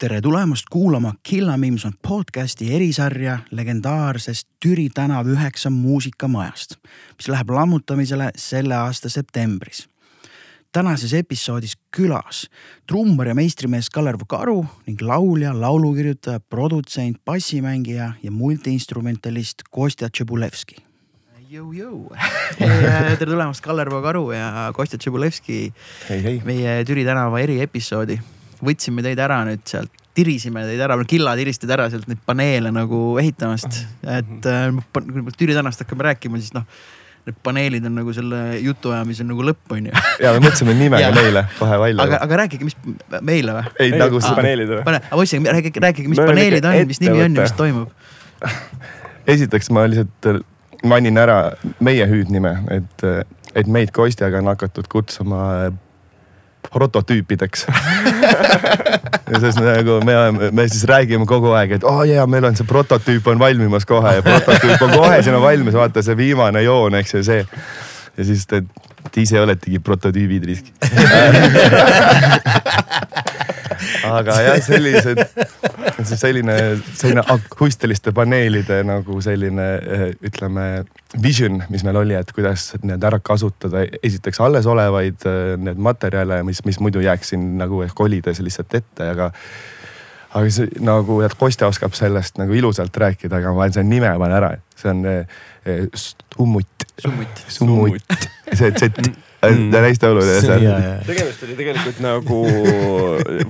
tere tulemast kuulama Killa Mims on podcasti erisarja legendaarsest Türi tänav üheksa muusikamajast, mis läheb lammutamisele selle aasta septembris. tänases episoodis külas trummar ja meistrimees Kalerv Karu ning laulja, laulukirjutaja, produtsent, bassimängija ja multiinstrumentalist Kostja Tšebulevski. Jõu-jõu tere tulemast, Kalervo Karu ja Kostja Tšebulevski meie Türi tänava eriepisoodi võtsime teid ära nüüd sealt, tirisime teid ära, killa tiristasid ära sealt neid paneele nagu ehitamast. et äh, kui me Türi tänavast hakkame rääkima, siis noh, need paneelid on nagu selle jutuajamise nagu lõpp on ju. ja me mõtlesime nimega neile kohe välja. aga, aga rääkige, mis meile või? ei, nagu see paneelid või? pane, ma mõtlesin, rääkige, rääkige, mis paneelid on, mis nimi on ja mis toimub. esiteks ma lihtsalt mainin ära meie hüüdnime, et, et meid Kostjaga on hakatud kutsuma prototüüpideks. Sest nagu me me siis räägime kogu aeg, et oo oh, jaa, meil on see prototüüp on valmimas kohe ja prototüüp on kohe sinna valmis, vaata see viimane joon, eks ju, see. ja siis te, te ise oletegi prototüübid risk aga jah, sellised, selline, selline akustiliste paneelide nagu selline ütleme vision, mis meil oli, et kuidas need ära kasutada, esiteks allesolevaid need materjale, mis, mis muidu jääks siin nagu ehk kolides lihtsalt ette, aga aga see nagu, et Kostja oskab sellest nagu ilusalt rääkida, aga ma panen selle nime panen ära, see on eh, Summut. Summut. Summut, see Z mm. hästi oluline seal. tegemist oli tegelikult nagu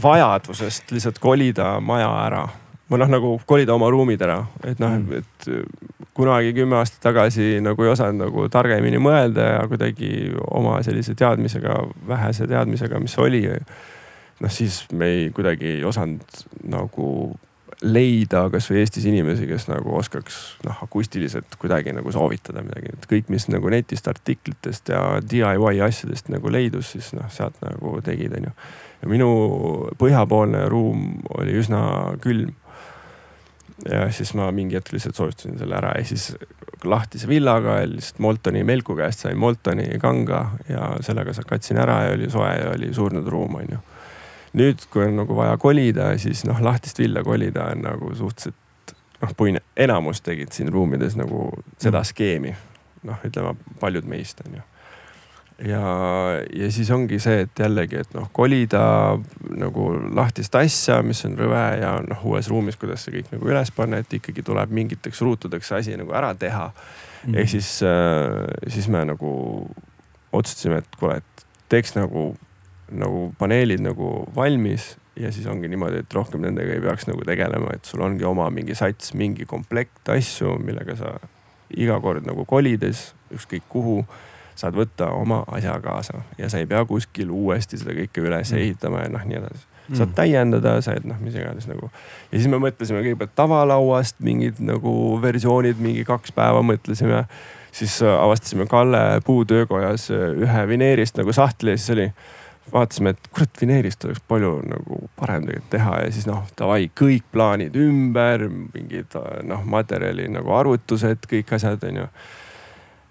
vajadusest lihtsalt kolida maja ära või noh, nagu kolida oma ruumid ära, et noh mm., et kunagi kümme aastat tagasi nagu ei osanud nagu targemini mõelda ja kuidagi oma sellise teadmisega, vähese teadmisega, mis oli. noh, siis me ei kuidagi ei osanud nagu leida kasvõi Eestis inimesi, kes nagu oskaks noh, akustiliselt kuidagi nagu soovitada midagi, et kõik, mis nagu netist artiklitest ja DIY asjadest nagu leidus, siis noh, sealt nagu tegid, onju. ja minu põhjapoolne ruum oli üsna külm. ja siis ma mingi hetk lihtsalt soovistasin selle ära ja siis lahtise villaga ja lihtsalt Moltoni Melku käest sain Moltoni kanga ja sellega katsin ära ja oli soe ja oli surnud ruum, onju nüüd, kui on nagu vaja kolida, siis noh, lahtist villa kolida on nagu suhteliselt noh, puine, enamus tegid siin ruumides nagu seda mm. skeemi. noh, ütleme paljud meist on ju. ja, ja siis ongi see, et jällegi, et noh, kolida nagu lahtist asja, mis on rõve ja noh, uues ruumis, kuidas see kõik nagu üles panna, et ikkagi tuleb mingiteks ruutudeks asi nagu ära teha mm. -hmm. ehk siis äh,, siis me nagu otsustasime, et kuule, et teeks nagu nagu paneelid nagu valmis ja siis ongi niimoodi, et rohkem nendega ei peaks nagu tegelema, et sul ongi oma mingi sats, mingi komplekt asju, millega sa iga kord nagu kolides ükskõik kuhu saad võtta oma asja kaasa ja sa ei pea kuskil uuesti seda kõike üles mm. ehitama ja noh, nii edasi. saad mm. täiendada, saad noh, mis iganes nagu. ja siis me mõtlesime kõigepealt tavalauast mingid nagu versioonid, mingi kaks päeva mõtlesime. siis avastasime Kalle puutöökojas ühe vineerist nagu sahtli ja siis oli vaatasime, et kurat, vineerist oleks palju nagu parem tegelikult teha ja siis noh, davai, kõik plaanid ümber, mingid noh, materjali nagu arvutused, kõik asjad, onju.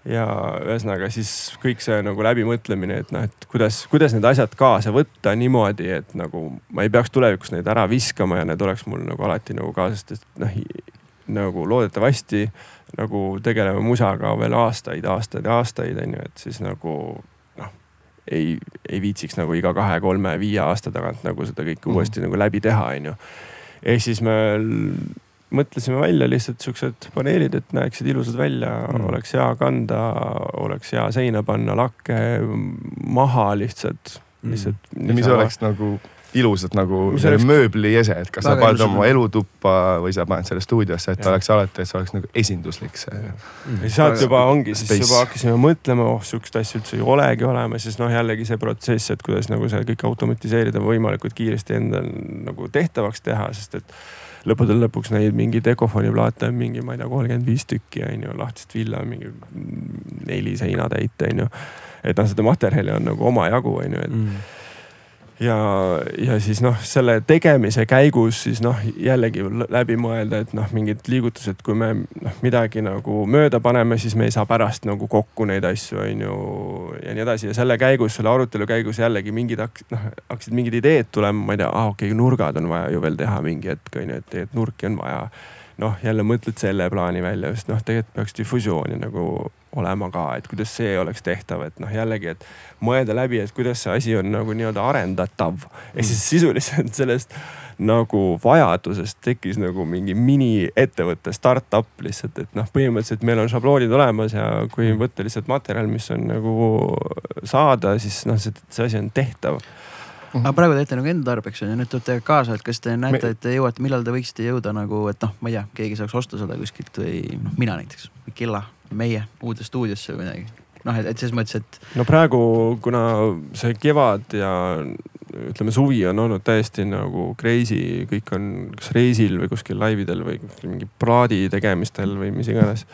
ja ühesõnaga siis kõik see nagu läbimõtlemine, et noh, et kuidas, kuidas need asjad kaasa võtta niimoodi, et nagu ma ei peaks tulevikus neid ära viskama ja need oleks mul nagu alati nagu kaasas, sest noh nagu loodetavasti nagu tegeleme musaga veel aastaid, aastaid ja aastaid, on ju, et siis nagu ei, ei viitsiks nagu iga kahe-kolme-viie aasta tagant nagu seda kõike mm. uuesti nagu läbi teha, onju. ehk siis me mõtlesime välja lihtsalt siuksed paneelid, et näeksid ilusad välja mm., oleks hea kanda, oleks hea seina panna, lakke maha lihtsalt, lihtsalt mm.. mis oleks nagu ilusad nagu oleks... mööbliese, et kas sa paned oma elutuppa või sa paned selle stuudiosse, et ta oleks alati, et see oleks nagu esinduslik see mm.. ja sealt juba ongi, siis juba hakkasime mõtlema, oh sihukest asja üldse ei olegi olemas, siis noh, jällegi see protsess, et kuidas nagu see kõik automatiseerida võimalikult kiiresti endal nagu tehtavaks teha, sest et lõppude lõpuks neid mingi Decofoni plaate on mingi, ma ei tea, kolmkümmend viis tükki on ju, lahtist villa mingi neli seinatäit on ju. et noh, seda materjali on nagu omajagu on ju, et mm ja, ja siis noh, selle tegemise käigus siis noh, jällegi läbi mõelda, et noh, mingid liigutused, kui me noh, midagi nagu mööda paneme, siis me ei saa pärast nagu kokku neid asju, on ju. ja nii edasi ja selle käigus, selle arutelu käigus jällegi mingid hakkasid, noh hakkasid mingid ideed tulema, ma ei tea, aa okei okay,, nurgad on vaja ju veel teha mingi hetk on ju, et tegelikult nurki on vaja noh, jälle mõtled selle plaani välja, just noh, tegelikult peaks difusiooni nagu olema ka, et kuidas see oleks tehtav, et noh, jällegi, et mõelda läbi, et kuidas see asi on nagu nii-öelda arendatav. ehk siis sisuliselt sellest nagu vajadusest tekkis nagu mingi miniettevõte, startup lihtsalt, et noh, põhimõtteliselt meil on šabloonid olemas ja kui võtta lihtsalt materjal, mis on nagu saada, siis noh, see, see asi on tehtav Mm -hmm. aga praegu teete nagu enda tarbeks on ju, nüüd toote kaasa, et kas te näete, et te jõuate, millal te võiksite jõuda nagu, et noh, ma ei tea, keegi saaks osta seda kuskilt või noh, mina näiteks, Killa, meie uude stuudiosse või midagi. noh, et, et selles mõttes, et. no praegu, kuna see kevad ja ütleme, suvi on olnud täiesti nagu crazy, kõik on kas reisil või kuskil laividel või kuskil mingi plaadi tegemistel või mis iganes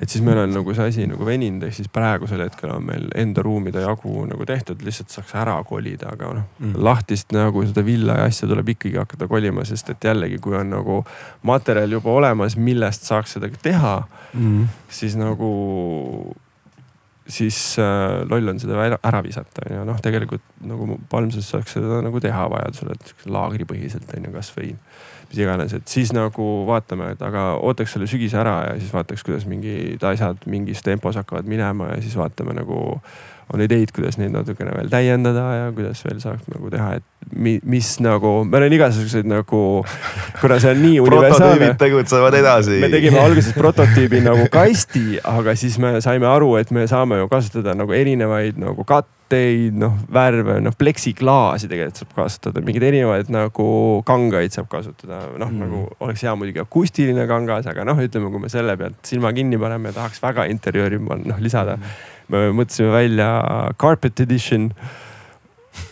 et siis meil on nagu see asi nagu veninud, ehk siis praegusel hetkel on meil enda ruumide jagu nagu tehtud, lihtsalt saaks ära kolida, aga noh mm. lahtist nagu seda villa ja asja tuleb ikkagi hakata kolima, sest et jällegi, kui on nagu materjal juba olemas, millest saaks seda teha mm., siis nagu siis äh, loll on seda ära, ära visata ja noh, tegelikult nagu Palmses saaks seda nagu teha vajadusel, et laagripõhiselt on ju kasvõi mis iganes, et siis nagu vaatame, et aga ootaks selle sügise ära ja siis vaataks, kuidas mingid asjad mingis tempos hakkavad minema ja siis vaatame nagu on ideid, kuidas neid natukene veel täiendada ja kuidas veel saaks nagu teha, et mi, mis nagu, meil on igasuguseid nagu, kuna see on nii universaalne. tegutsevad edasi. me tegime alguses prototüübi nagu kasti, aga siis me saime aru, et me saame ju kasutada nagu erinevaid nagu katteid, noh värve, noh pleksiklaasi tegelikult saab kasutada, mingeid erinevaid nagu kangaid saab kasutada, noh mm. nagu oleks hea muidugi akustiline kangas, aga noh, ütleme, kui me selle pealt silma kinni paneme ja tahaks väga interjööri noh lisada mm me mõtlesime välja carpet edition.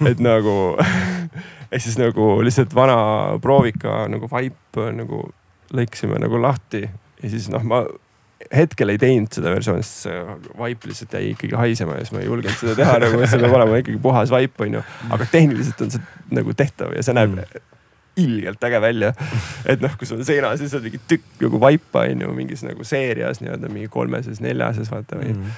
et nagu ehk siis nagu lihtsalt vana proovika nagu vaip nagu lõikasime nagu lahti ja siis noh, ma hetkel ei teinud seda versiooni, sest see vaip lihtsalt jäi ikkagi haisema ja siis ma ei julgenud seda teha nagu, see peab olema ikkagi puhas vaip, onju. aga tehniliselt on see nagu tehtav ja see näeb mm. ilgelt äge välja. et noh, kui sul seina sees on mingi tükk nagu vaipa onju mingis nagu seerias nii-öelda mingi kolmeses, neljases vaata või mm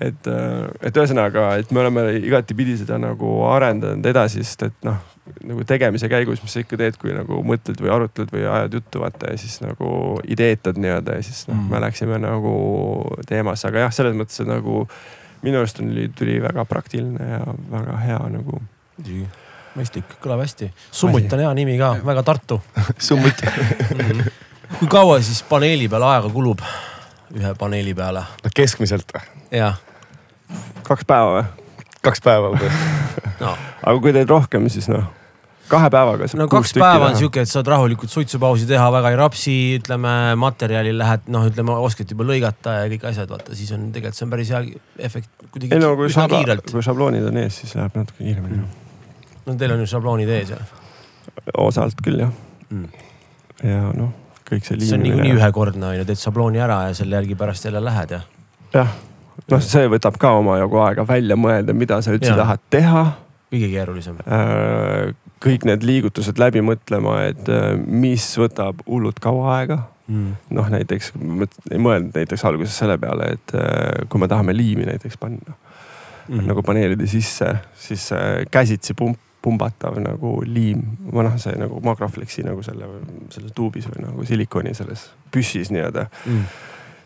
et, äh, et ühesõnaga, et me oleme igatipidi seda nagu arendanud edasi, sest et noh, nagu tegemise käigus, mis sa ikka teed, kui nagu mõtled või arutled või ajad juttu vaata ja siis nagu ideetad nii-öelda ja siis noh mm., me läksime nagu teemasse, aga jah, selles mõttes, nagu minu arust tuli, tuli väga praktiline ja väga hea nagu. mõistlik, kõlab hästi. Summut on hea nimi ka, väga Tartu Summut mhm. kui kaua siis paneeli peale aega kulub? ühe paneeli peale? no keskmiselt või? jah kaks päeva või? kaks päeva umbes no.. aga kui teed rohkem, siis noh, kahe päevaga. no kaks päeva on sihuke, et saad rahulikult suitsupausi teha, väga ei rapsi, ütleme materjalil lähed, noh, ütleme oskad juba lõigata ja kõik asjad, vaata siis on tegelikult see on päris hea efekt. ei no kui, šabla, kui šabloonid on ees, siis läheb natuke kiiremini mm.. no teil on ju šabloonid ees jah? osalt küll jah mm.. ja noh, kõik see. see on niikuinii ühekordne on ju, teed šablooni ära ja selle järgi pärast jälle lähed ja. jah noh, see võtab ka omajagu aega välja mõelda, mida sa üldse tahad teha. kõige keerulisem. Äh, kõik need liigutused läbi mõtlema, et äh, mis võtab hullult kaua aega mm.. noh, näiteks ei mõelnud näiteks alguses selle peale, et äh, kui me tahame liimi näiteks panna mm. nagu paneelide sisse, siis käsitsi pump pumbatav nagu liim või noh, see nagu Magraflexi nagu selle, selles tuubis või nagu silikoni selles püssis nii-öelda mm..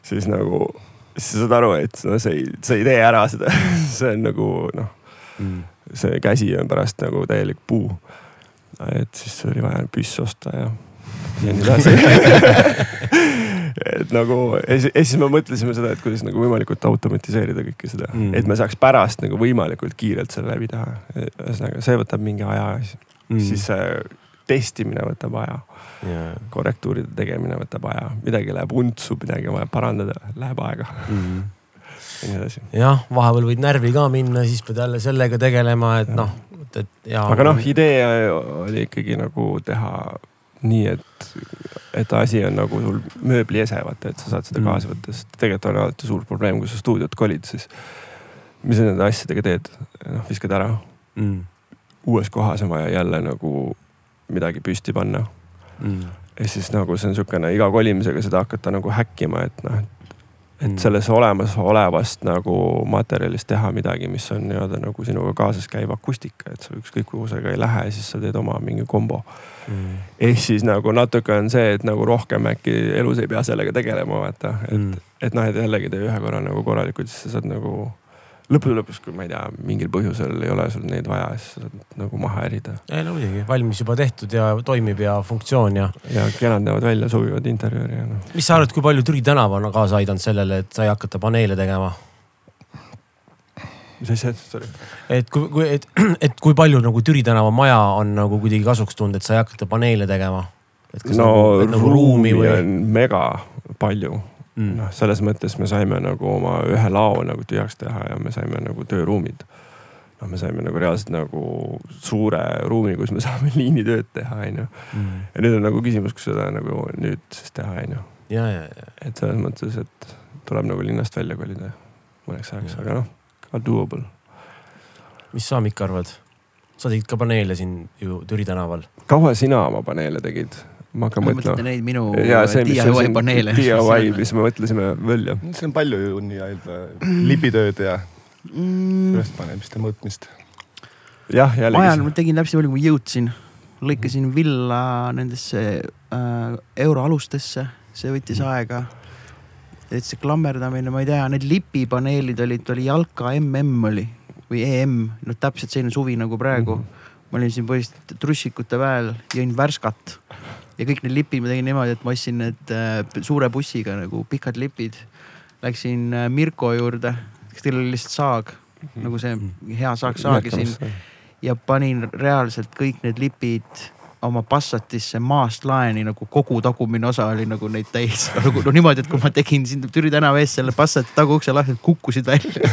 siis nagu siis sa saad aru, et no sa ei, sa ei tee ära seda see on nagu noh mm., see käsi on pärast nagu täielik puu. Et siis oli vaja püss osta ja, ja nii edasi et nagu ja siis me mõtlesime seda, et kuidas nagu võimalikult automatiseerida kõike seda mm., et me saaks pärast nagu võimalikult kiirelt selle läbi teha. ühesõnaga, see võtab mingi aja mm., siis testimine võtab aja yeah.. korrektuuride tegemine võtab aja, midagi läheb untsu, midagi on vaja parandada, läheb aega mm. ja nii edasi. jah, vahepeal võid närvi ka minna, siis pead jälle sellega tegelema, et noh, et, et ja. aga noh, idee oli ikkagi nagu teha nii, et, et asi on nagu sul mööbliese, vaata, et sa saad seda mm. kaasa võtta, sest tegelikult on alati suur probleem, kui sa stuudiot kolid, siis mis sa nende asjadega teed, noh viskad ära mm uues kohas on vaja jälle nagu midagi püsti panna mm.. ja siis nagu see on sihukene iga kolimisega seda hakata nagu häkkima, et noh, et Mm. selles olemasolevast nagu materjalist teha midagi, mis on nii-öelda nagu sinuga kaasas käiv akustika, et sa ükskõik kuhu sa ka ei lähe, siis sa teed oma mingi kombo. Mm. ehk siis nagu natuke on see, et nagu rohkem äkki elus ei pea sellega tegelema, vaata, et Mm. et noh, et jällegi tee ühe korra nagu korralikult, siis sa saad nagu lõppude lõpuks, kui ma ei tea, mingil põhjusel ei ole sul neid vaja, siis sa saad nagu maha ärida. ei no muidugi, valmis juba tehtud ja toimib ja funktsioon ja. ja kenad näevad välja, sobivad interjööri ja noh. mis sa arvad, kui palju Türi tänav on kaasa aidanud sellele, et sai hakata paneele tegema? mis asja, sorry. et kui, kui, et, et kui palju nagu Türi tänava maja on nagu kuidagi kasuks tulnud, et sai hakata paneele tegema? no nagu, nagu ruumi või on mega palju mm.? noh, selles mõttes me saime nagu oma ühe lao nagu tühjaks teha ja me saime nagu tööruumid. noh, me saime nagu reaalselt nagu suure ruumi, kus me saame liinitööd teha, onju. Mm. ja nüüd on nagu küsimus, kas seda nagu nüüd siis teha, onju. et selles mõttes, et tuleb nagu linnast välja kolida mõneks ajaks, aga noh, ka doable. mis sa, Mikk, arvad? sa tegid ka paneele siin ju Türi tänaval. kaua sina oma paneele tegid? Ma hakkan ma mõtlema mõtlen. neid minu ja see, mis on DIY paneele. DIY, mis me mõtlesime välja. see on palju ju nii-öelda lipitööd ja mm,. ülespanemist ja mõõtmist. jah, ajal jällegi ma tegin täpselt nii palju, kui ma jõudsin. lõikasin villa nendesse äh, euroalustesse, see võttis aega. et see klammerdamine, ma ei tea, need lipipaneelid olid, oli Jalka MM oli või EM, no täpselt selline suvi nagu praegu mm. -hmm. ma olin siin põhiliselt trussikute väel, jõin värskat ja kõik need lipid ma tegin niimoodi, et ma ostsin need äh, suure bussiga nagu pikad lipid. Läksin äh, Mirko juurde, kas teil oli lihtsalt saag nagu see hea saak saagisin ja panin reaalselt kõik need lipid oma Passatisse maast laeni nagu kogu tagumine osa oli nagu neid täis nagu no niimoodi, et kui ma tegin siin Türi tänava ees selle Passati taguukse lahti, kukkusid välja.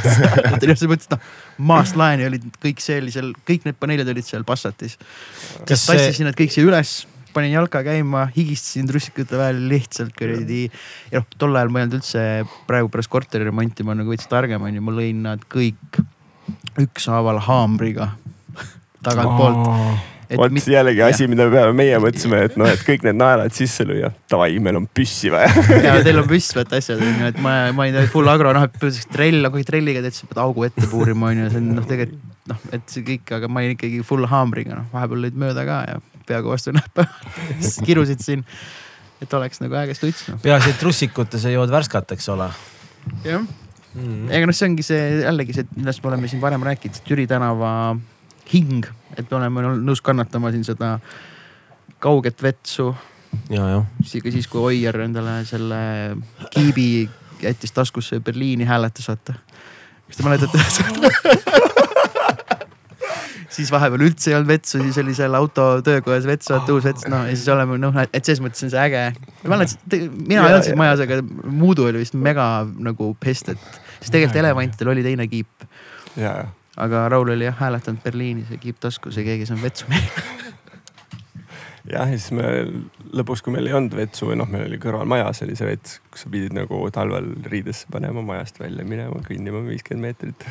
selles mõttes, et noh maast laeni olid kõik sellisel, kõik need paneelid olid seal Passatis. see, tassisin need kõik siia üles, panin jalka käima, higistasin trussikute vahel lihtsalt kuradi. ja noh, tol ajal ma ei olnud üldse praegu pärast korteri remonti, ma nagu veits targem onju, ma lõin nad kõik ükshaaval haamriga tagantpoolt. vot mit- jällegi asi, mida me peame meie mõtlema, et noh, et kõik need naelad sisse lüüa. Davai, meil on püssi vaja. ja teil on püstvad asjad onju, et ma, ma olin full agro, noh, et trell, kui trelliga teed, siis pead augu ette puurima onju, see on noh, tegelikult noh, et see kõik, aga ma olin ikkagi full haamriga, noh, vahepeal lõid mööda ka ja peaaegu vastu näppa. siis kirusid siin, et oleks nagu äge stuts noh. peaasi, et trussikutes ei jood värskat, eks ole jah, mm.. ega noh, see ongi see jällegi see, millest me oleme siin varem rääkinud, Türi tänava hing, et me oleme nõus kannatama siin seda kauget vetsu isegi siis, kui Oier endale selle kiibi jättis taskusse Berliini hääletas, vaata. kas te mäletate? siis vahepeal üldse ei olnud vetsu, siis oli seal auto töökojas vetsu, vaata uus vets, noh ja siis oleme noh, et selles mõttes on see äge. ma mäletan, mina ei olnud siis majas, aga Muudu oli vist mega nagu pested, siis tegelikult elevantidel oli teine kiip, aga Raul oli jah hääletanud Berliinis ja kiip taskus ja keegi ei saanud vetsu meile. jah, ja siis me lõpuks, kui meil ei olnud vetsu või noh, meil oli kõrval majas oli see vets, kus sa pidid nagu talvel riidesse panema majast välja minema, kõndima viiskümmend meetrit.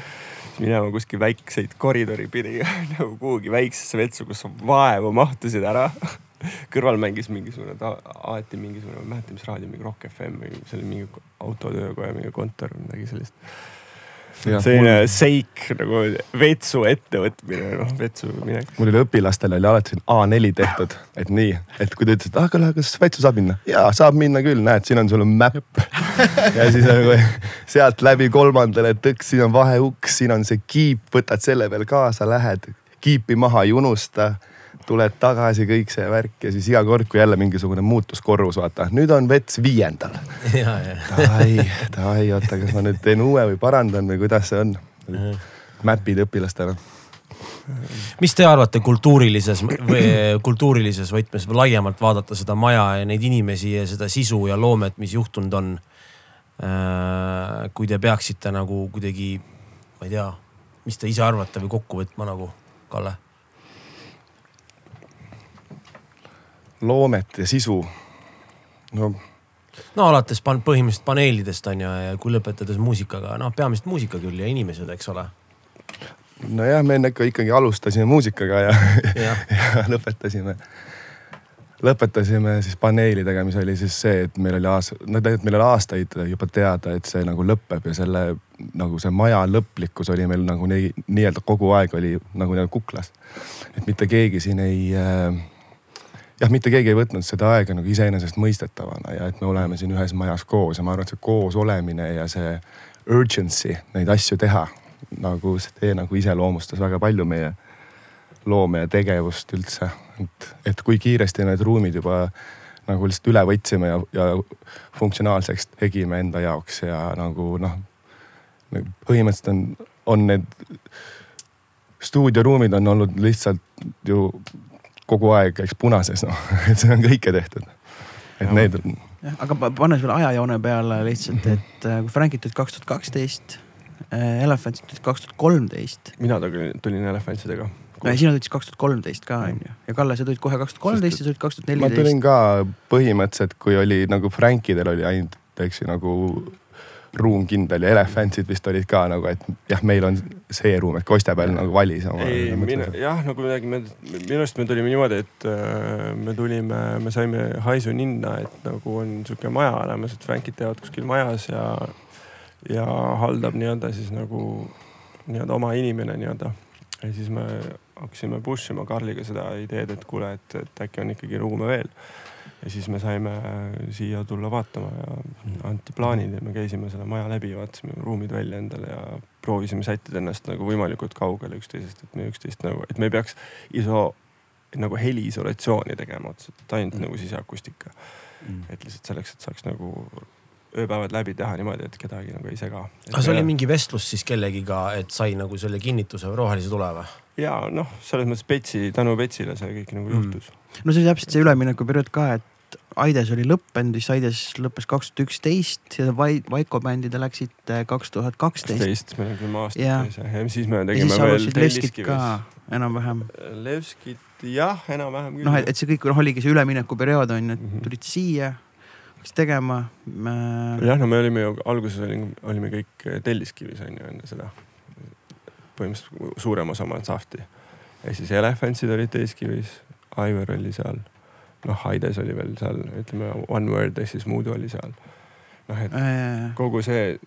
Minema kuskil väikseid koridori pidi nagu kuhugi väiksesse vetsu, kus vaevu mahtusid ära. kõrval mängis mingisugune, alati mingisugune, ma ei mäleta, mis raadio, mingi Rock FM või see oli mingi autotöökoja mingi kontor või midagi sellist. Selline seik nagu vetsu ettevõtmine, noh vetsu minek. mul oli õpilastel oli alati siin A4 tehtud, et nii, et kui te ütlesite, ah kuule, kas vetsu saab minna? ja saab minna küll, näed, siin on sul mäpp. ja siis nagu sealt läbi kolmandale tõks, siin on vaheuks, siin on see kiip, võtad selle veel kaasa, lähed kiipi maha ei unusta tuled tagasi, kõik see värk ja siis iga kord, kui jälle mingisugune muutus korrus, vaata nüüd on vets viiendal. Davai, davai, oota, kas ma nüüd teen uue või parandan või kuidas see on? mäpid õpilastele. mis te arvate kultuurilises kultuurilises võtmes laiemalt vaadata seda maja ja neid inimesi ja seda sisu ja loomet, mis juhtunud on? kui te peaksite nagu kuidagi, ma ei tea, mis te ise arvate või kokku võtma nagu, Kalle? Loomet ja sisu. no no alates pan-, põhimõtteliselt paneelidest on ju ja kui lõpetades muusikaga, noh, peamiselt muusika küll ja inimesed, eks ole. nojah, me enne ikka ikkagi alustasime muusikaga ja, jah, ja lõpetasime, lõpetasime siis paneelidega, mis oli siis see, et meil oli aasta, no tegelikult meil oli aastaid juba teada, et see nagu lõpeb ja selle nagu see maja lõplikkus oli meil nagu nii, nii-öelda kogu aeg oli nagu nii-öelda kuklas. et mitte keegi siin ei äh, jah, mitte keegi ei võtnud seda aega nagu iseenesestmõistetavana ja et me oleme siin ühes majas koos ja ma arvan, et see koos olemine ja see urgency neid asju teha nagu see nagu iseloomustas väga palju meie loome ja tegevust üldse. et, et kui kiiresti need ruumid juba nagu lihtsalt üle võtsime ja, ja funktsionaalseks tegime enda jaoks ja nagu noh. põhimõtteliselt on, on need stuudioruumid on olnud lihtsalt ju kogu aeg eks punases noh, et see on kõike tehtud. et Ja. need on aga pa- pane sulle ajajoone peale lihtsalt, et äh, kui Frankit tulid kaks tuhat kaksteist, Elephantsid tulid kaks tuhat kolmteist. mina tulin, tulin elefantsidega. no ja sina tulid siis kaks tuhat kolmteist ka onju ja Kalle, sa tulid kohe kaks tuhat kolmteist ja sa tulid kaks tuhat ma tulin neliteist. ka põhimõtteliselt, kui oli nagu Frankidel oli ainult, eks ju nagu ruum kindel ja Elefantsid vist olid ka nagu, et jah, meil on see ruum, et Kostepäev nagu valis oma. ei, mina jah, nagu midagi, me minu arust me tulime niimoodi, et äh, me tulime, me saime haisu ninna, et nagu on sihuke maja olemas, et Frankid teevad kuskil majas ja, ja haldab nii-öelda siis nagu nii-öelda oma inimene nii-öelda. ja siis me hakkasime push ima Karliga seda ideed, et kuule, et, et äkki on ikkagi ruume veel. Ja siis me saime siia tulla vaatama ja anti plaanid ja me käisime selle maja läbi, vaatasime ruumid välja endale ja proovisime sättida ennast nagu võimalikult kaugele üksteisest, et me üksteist nagu, et me ei peaks iso nagu heliisolatsiooni tegema otseselt, ainult Mm. nagu siseakustika. Mm. et lihtsalt selleks, et saaks nagu ööpäevad läbi teha niimoodi, et kedagi nagu ei sega. aga see oli mingi vestlus siis kellegiga, et sai nagu selle kinnituse rohelise tule või? ja noh, selles mõttes Betsi, tänu Betsile see kõik nagu Mm. juhtus. no see oli täpselt see üleminekuperiood ka, et Aides oli lõppenud, siis Aides lõppes kaks tuhat üksteist ja Vai-, Vaiko bändide läksid äh, kaks tuhat kaksteist. meil on kümme aastat see ja siis me ja siis tegime veel Telliskivis. enam-vähem. Levskit jah, enam-vähem küll. noh, et, et see kõik noh, oligi see üleminekuperiood on ju, et Mhm. tulid siia, hakkasid tegema. jah, no me olime ju alguses olime, olime kõik Telliskivis on ju enne seda. põhimõtteliselt suurem osa Mansahti ja siis Elefantsid olid Telliskivis, Aivar oli seal. noh, Haides oli veel seal, ütleme One Word ehk siis Mudu oli seal. noh, et Äh, kogu see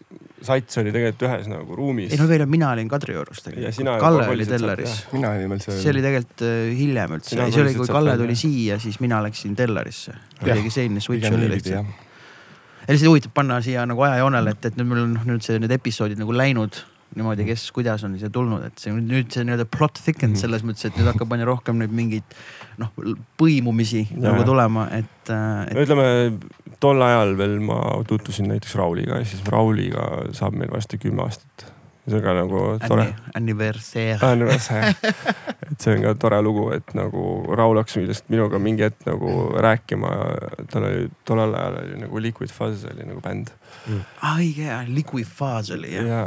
sats oli tegelikult ühes nagu ruumis ei no. veel mina olin Kadriorus Ja sina tegelikult, Kalle oli Tellaris mina olin veel seal. see oli tegelikult äh, hiljem üldse, see oli, kui Kalle tuli siia, siis mina läksin Tellarisse. kuidagi selline switch oli lihtsalt ja lihtsalt huvitav panna siia nagu ajajoonele, et, et nüüd mul on nüüd see, need episoodid nagu läinud niimoodi, kes, kuidas on siia tulnud, et see nüüd see nii-öelda plot thickened Mhm. selles mõttes, et nüüd hakkab aina rohkem neid mingeid noh, põimumisi Ja, nagu tulema, et, no et ütleme tol ajal veel ma tutvusin näiteks Rauliga ja siis Rauliga saab meil varsti kümme aastat. see on ka nagu tore anni-. anniverseer. anniversary. et see on ka tore lugu, et nagu Raul hakkas millest minuga mingi hetk nagu rääkima. tal oli tollel ajal oli nagu Liquid Fuzz oli nagu bänd. õige, Liquid Fuzz oli jah. ja,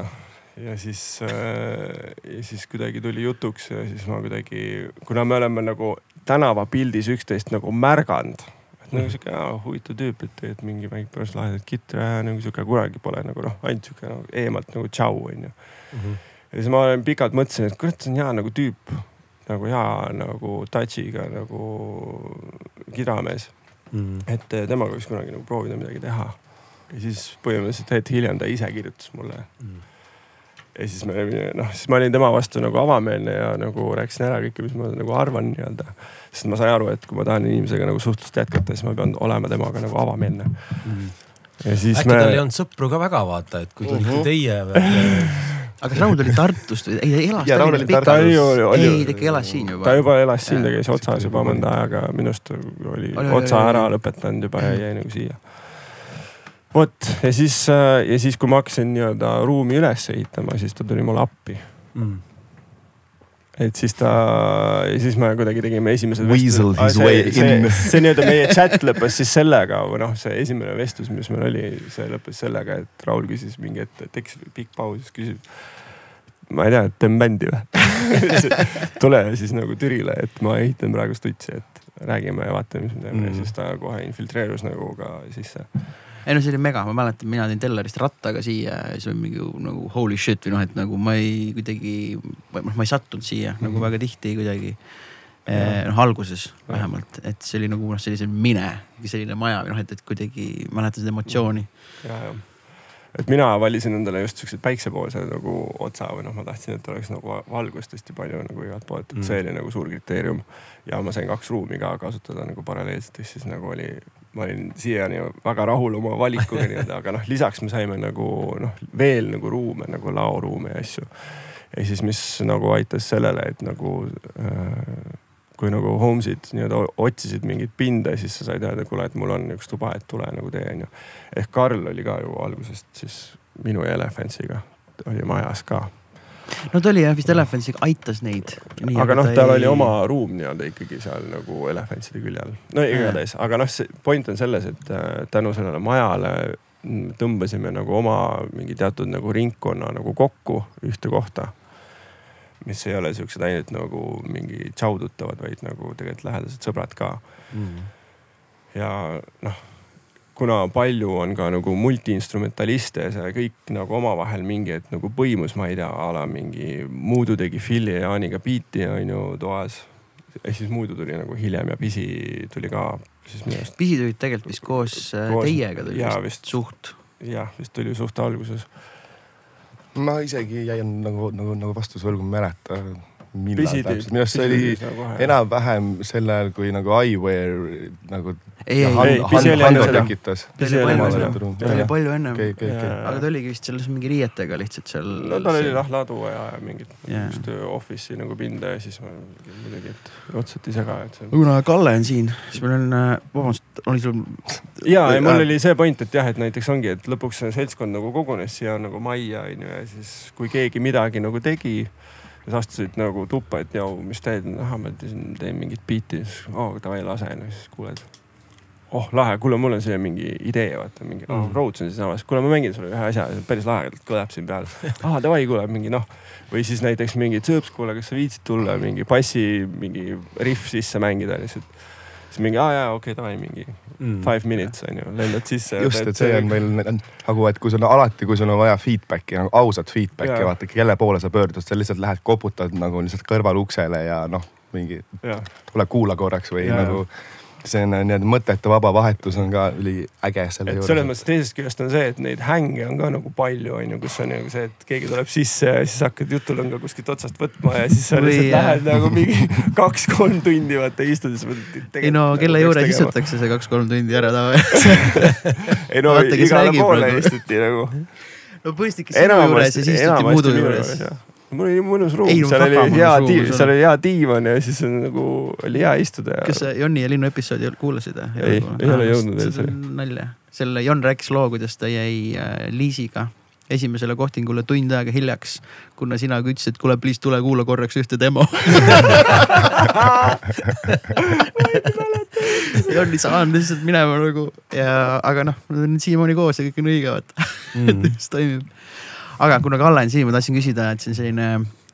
ja siis äh,, ja siis kuidagi tuli jutuks ja siis ma kuidagi, kuna me oleme nagu tänavapildis üksteist nagu märganud. Nagu sihuke aa, huvitav tüüp, et tegelikult mingi mängib päris lahedat kitri ja nagu sihuke kunagi pole nagu noh, ainult sihuke nagu eemalt nagu tšau onju. ja siis ma olen pikalt mõtlesin, et kurat, see on hea nagu tüüp, nagu hea nagu touch'iga nagu kidramees, et eh, temaga võiks kunagi nagu proovida midagi teha. ja siis põhimõtteliselt hetk hiljem ta ise kirjutas mulle. ja siis me noh, siis ma olin tema vastu nagu avameelne ja nagu rääkisin ära kõike, mis ma nagu arvan nii-öelda. Sest ma sain aru, et kui ma tahan inimesega nagu suhtlust jätkata, siis ma pean olema temaga nagu avameelne. ja siis äkki me tal ei olnud sõpru ka väga vaata, et kui tulite Mhm. teie veel. aga Raul tuli Tartust või, ei ta elas oli Tallinnas oli, ei, ta ikka elas siin juba. ta juba elas siin, ta käis otsas juba mõnda aega, minu arust oli Oli, oli, otsa oli, ära oli. lõpetanud juba ja jäi nagu siia. vot ja siis, ja siis, kui ma hakkasin nii-öelda ruumi üles ehitama, siis ta tuli mulle appi. Et siis ta, siis me kuidagi tegime esimesed. Way see, in. see nii-öelda meie chat lõppes siis sellega või noh, see esimene vestlus, mis meil oli, see lõppes sellega, et Raul küsis mingi hetk, et tekkis pikk paus, siis küsib. ma ei tea, et teeme bändi või? tule siis nagu Türile, et ma ehitan praegu stutsi, et räägime ja vaatame, mis me teeme. Mm. ja siis ta kohe infiltreerus nagu ka sisse. Ei no see oli mega, ma mäletan, mina tulin Tellerist rattaga siia ja siis oli mingi nagu holy shit või noh, et nagu ma ei kuidagi, noh, ma ei sattunud siia nagu väga tihti kuidagi. noh, alguses vähemalt, et see oli nagu noh, sellise mine, selline maja või noh, et, et kuidagi mäletan seda emotsiooni. ja, ja. et mina valisin endale just siukse päiksepoolse nagu otsa või noh, ma tahtsin, et oleks nagu valgust hästi palju nagu igalt poolt, et Mm. see oli nagu suur kriteerium. ja ma sain kaks ruumi ka kasutada nagu paralleelselt, ehk siis nagu oli, ma olin siiani väga rahul oma valikuga nii-öelda, aga noh, lisaks me saime nagu noh, veel nagu ruume nagu laoruume ja asju. ehk siis, mis nagu aitas sellele, et nagu äh, kui nagu Holmesid nii-öelda otsisid mingit pinda, siis sa said öelda, kuule, et mul on üks tuba, et tule nagu tee onju. ehk Karl oli ka ju algusest siis minu ja Elefantsiga oli majas ka. No ta oli jah vist Elefantsiga, aitas neid. aga noh, tal oli oma ruum nii-öelda ikkagi seal nagu Elefantside külje all. no igatahes, aga noh, see point on selles, et äh, tänu sellele majale mm, tõmbasime nagu oma mingi teatud nagu ringkonna nagu kokku ühte kohta. mis ei ole siuksed ainult nagu mingi tšaudutavad, vaid nagu tegelikult lähedased sõbrad ka. ja noh, kuna palju on ka nagu multiinstrumentaliste ja see kõik nagu omavahel mingi, et nagu põimus, ma ei tea, a la mingi Muudu tegi Philly ja Jaaniga biiti on ju toas. ehk siis Muudu tuli nagu hiljem ja Pisi tuli ka siis minu arust, pisi tulid tegelikult vist koos, koos Koos- teiega tuli vist vist. suht. jah, vist tuli suht alguses. ma isegi jäin nagu, nagu, nagu vastuse võlgu, ma ei mäleta, millal täpselt, minu arust see oli enam-vähem sel ajal, kui nagu Iware nagu ei, ei, ei, Pisi oli enne seda. tekitas. Pisi oli enne palju seda. Ta oli palju ennem okei, okei, okei. aga ta oligi vist selles mingi riietega lihtsalt seal. no tal oli noh ladu ja, mingit just office'i nagu pinda ja siis ma muidugi, et otsati ise ka, et see. kuna Kalle on siin, siis meil on, vabandust, oli sul, ja, ja mul Äh, oli see point, et jah, et näiteks ongi, et lõpuks seltskond nagu kogunes siia nagu majja onju ja siis, kui keegi midagi nagu tegi. Siis astusid nagu tuppa, et joo, mis teed, ahah, ma teen, teen mingit biiti, siis oo davai lase onju, siis kuuled. oh lahe, kuule, mul on siia mingi idee, vaata mingi oh, Mm. Rhodes on siinsamas, kuule, ma mängin sulle ühe asja, päris lahe, kõlab siin peal. aa davai, kuule mingi noh, või siis näiteks mingi tsõõps, kuule, kas sa viitsid tulla mingi bassi mingi rihv sisse mängida lihtsalt. Siis mingi aa jaa, okei okay, davai mingi Mm. five minutes on ju, lendad sisse. just, et see on meil nagu, et kui sul on alati, kui sul on vaja feedback'i nagu ausat feedback'i Jaa. vaata, kelle poole sa pöördud, sa lihtsalt lähed koputad nagu lihtsalt kõrvaluksele ja noh, mingi jah, tule kuula korraks või ja, nagu see on nii-öelda mõttetu vaba vahetus on ka üliäge selle et selles juures. mõttes teisest küljest on see, et neid hänge on ka nagu palju, on ju, kus on nagu see, et keegi tuleb sisse ja siis hakkad jutulõnga kuskilt otsast võtma ja siis sa lihtsalt jah. lähed nagu mingi kaks-kolm tundi vaata istud ja sa mõtled. ei no kelle juures. istutakse see kaks-kolm tundi ära tavaliselt. ei no igale poole nagu. istuti nagu. no põhimõtteliselt ikka sinu juures ja siis istuti muudu juures. Mul oli mõnus ruum Ei,, seal oli hea sul. seal oli hea diivan ja siis on nagu oli hea istuda ja. kas sa Jonni ja Linnu episoodi kuulasid? Ei, ei ole jõudnud veel see on nalja. selle Jon rääkis loo, kuidas ta jäi äh, Liisiga esimesele kohtingule tund aega hiljaks, kuna sina ütlesid, kuule, please tule kuula korraks ühte demo. Jon ei saanud lihtsalt minema nagu ja, aga noh, nad on siiamaani koos ja kõik on õige, vaata, et Mm. mis toimib. Aga kuna Kalle on siin, ma tahtsin küsida, et see on selline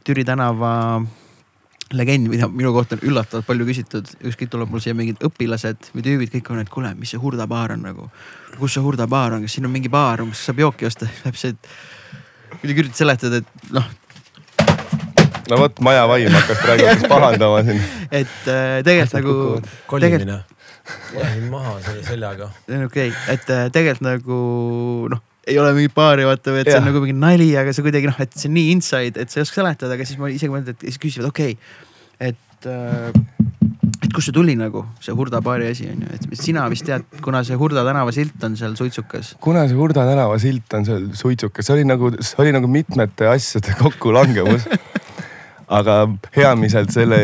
Türi tänava legend, mida minu kohta on üllatavalt palju küsitud, ükskõik tuleb mul siia mingid õpilased või tüübid, kõik on, et kuule, mis see Hurda baar on nagu. kus see Hurda baar on, kas siin on mingi baar, kus saab jooki osta, täpselt. kuidagi üritad seletada, et noh, no vot, maja vaim hakkas praegu hakkas pahandama siin. et äh, tegelikult nagu kolimine. panin maha selle seljaga. okei okay., et äh, tegelikult nagu noh, ei ole mingit baari vaata või et see on nagu mingi nali, aga see kuidagi noh, et see on nii inside, et sa ei oska seletada, aga siis ma isegi mõtlen, et siis küsivad, okei okay,, et äh,. et kust see tuli nagu, see Hurda baari asi on ju, et sina vist tead, kuna see Hurda tänava silt on seal suitsukas. kuna see Hurda tänava silt on seal suitsukas, see oli nagu, see oli nagu mitmete asjade kokkulangemus. aga peamiselt selle,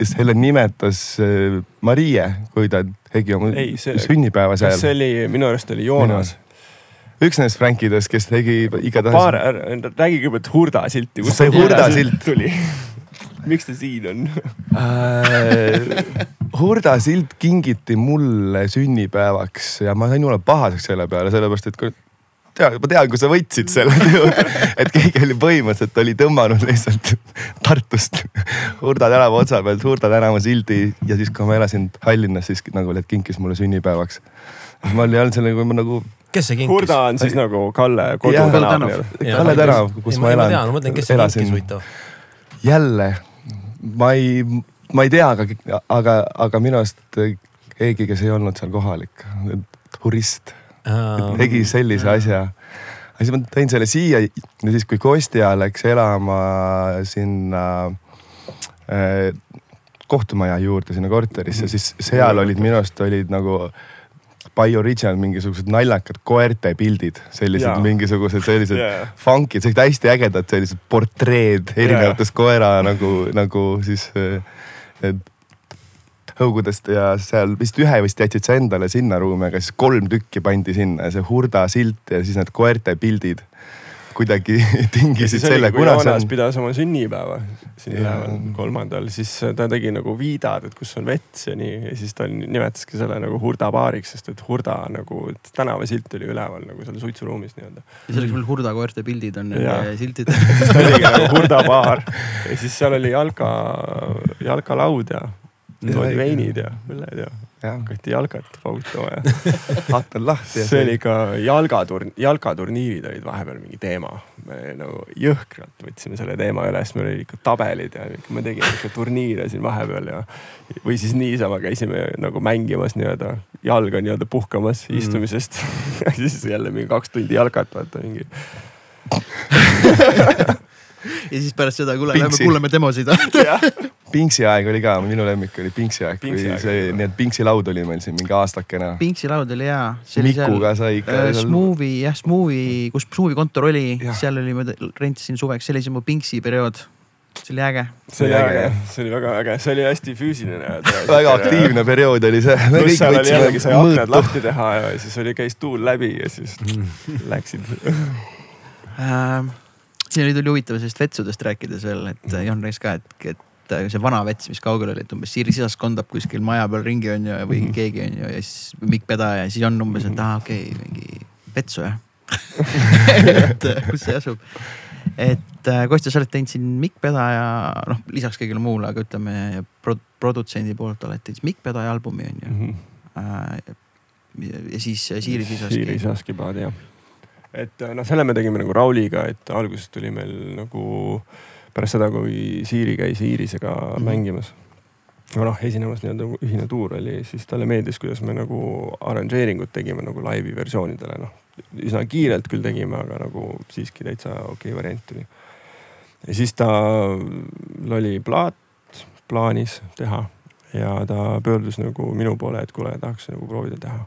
selle nimetas äh, Marie, kui ta tegi oma Ei, see- sünnipäeva kas see seal. oli, minu arust oli Joonas. Üks nendest Frankidest, kes tegi paar, igatahes, räägi kõigepealt Hurda silti. See Hurda silt. tuli. miks ta siin on? äh, Hurda silt kingiti mulle sünnipäevaks ja ma sain jumala pahaseks selle peale, sellepärast et tean, ma tean, kui sa võtsid selle, et keegi oli põhimõtteliselt oli tõmmanud lihtsalt Tartust Hurda tänava otsa pealt Hurda tänava sildi ja siis, kui ma elasin Tallinnas, siis nagu kinkis mulle sünnipäevaks. ma olin all selle, kui ma nagu kes see kinkis? Hurda on siis nagu Kalle kodutänav tänav. Kalle tänav, kus ma elan. tean, ma mõtlen, kes see Elasin. kinkis huvitav. jälle, ma ei, ma ei tea, aga, aga, aga minu arust keegi, kes ei olnud seal kohalik, turist, tegi sellise asja. ja siis ma tõin selle siia ja siis, kui Kostja läks elama sinna äh, kohtumaja juurde, sinna korterisse, siis seal olid minu arust olid nagu by original mingisugused naljakad koerte pildid, sellised Jaa. mingisugused sellised yeah. funkid, sellised hästi ägedad sellised portreed erinevatest koera nagu, nagu siis äh, hõugudest ja seal vist ühe vist jätsid sa endale sinna ruumi, aga siis kolm tükki pandi sinna ja see hurda silt ja siis need koerte pildid kuidagi ja tingisid siis oli, selle, kui Joonas on, pidas oma sünnipäeva siin üleval kolmandal, siis ta tegi nagu viidad, et kus on vets ja nii ja siis ta nimetaski selle nagu Hurda baariks, sest et Hurda nagu tänavasilt oli üleval nagu seal suitsuruumis nii-öelda. ja selleks meil Hurda koerte pildid on Jaa. nende siltid. siis ta oligi nagu Hurda baar ja siis seal oli jalka, jalkalaud ja toodi veinid ja õlled ja hakati jalkat paugutama ja aknad lahti ja see oli ka jalgaturn-, jalkaturniirid olid vahepeal mingi teema. me nagu jõhkralt võtsime selle teema üles, meil olid ikka tabelid ja me tegime ikka turniire siin vahepeal ja. või siis niisama käisime nagu mängimas nii-öelda, jalg on nii-öelda puhkamas Mm. istumisest siis jälle mingi kaks tundi jalkat vaata mingi. ja siis pärast seda, kuule, lähme kuulame demosid. Pingsi aeg oli ka, minu lemmik oli Pingsi aeg, kui see oli,, nii et Pingsi laud oli meil siin mingi aastakene. Pingsi laud oli hea. Miku ka sai ikka äh,. Smooth'i jah, Smooth'i, kus Smooth'i kontor oli Jah., seal oli, ma rentisin suveks, see oli siis mu Pingsi periood. see oli äge. see oli äge äge., see oli väga äge, see oli hästi füüsiline. väga aktiivne periood oli see. pluss seal oli jällegi sai aknad lahti teha ja siis oli, käis tuul läbi ja siis läksid. siin oli, tuli huvitav sellest vetsudest rääkides veel, et äh, Jon rääkis ka, et, et äh, see vana vets, mis kaugel oli, et umbes Siiri sisas kondab kuskil maja peal ringi on ju või Mhm. keegi on ju ja siis Mikk Peda ja siis on umbes, et aa okei okay,, mingi vetsu jah et äh, kus see asub. et Kostja, sa oled teinud siin Mikk Peda ja noh, lisaks kõigile muule, aga ütleme pro, produtsendi poolt oled teinud Mikk Peda albumi on ju äh,. ja siis Siiri Siiri Sisaski. Saskipaad jah. Et noh, selle me tegime nagu Rauliga, et alguses tuli meil nagu pärast seda, kui Siiri käis Iirisega mm. -hmm. mängimas. no noh, esinemas nii-öelda ühine tuur oli, siis talle meeldis, kuidas me nagu arranžeeringut tegime nagu laivi versioonidele, noh. üsna kiirelt küll tegime, aga nagu siiski täitsa okei okay variant tuli. ja siis tal oli plaat plaanis teha ja ta pöördus nagu minu poole, et kuule, tahaks nagu proovida teha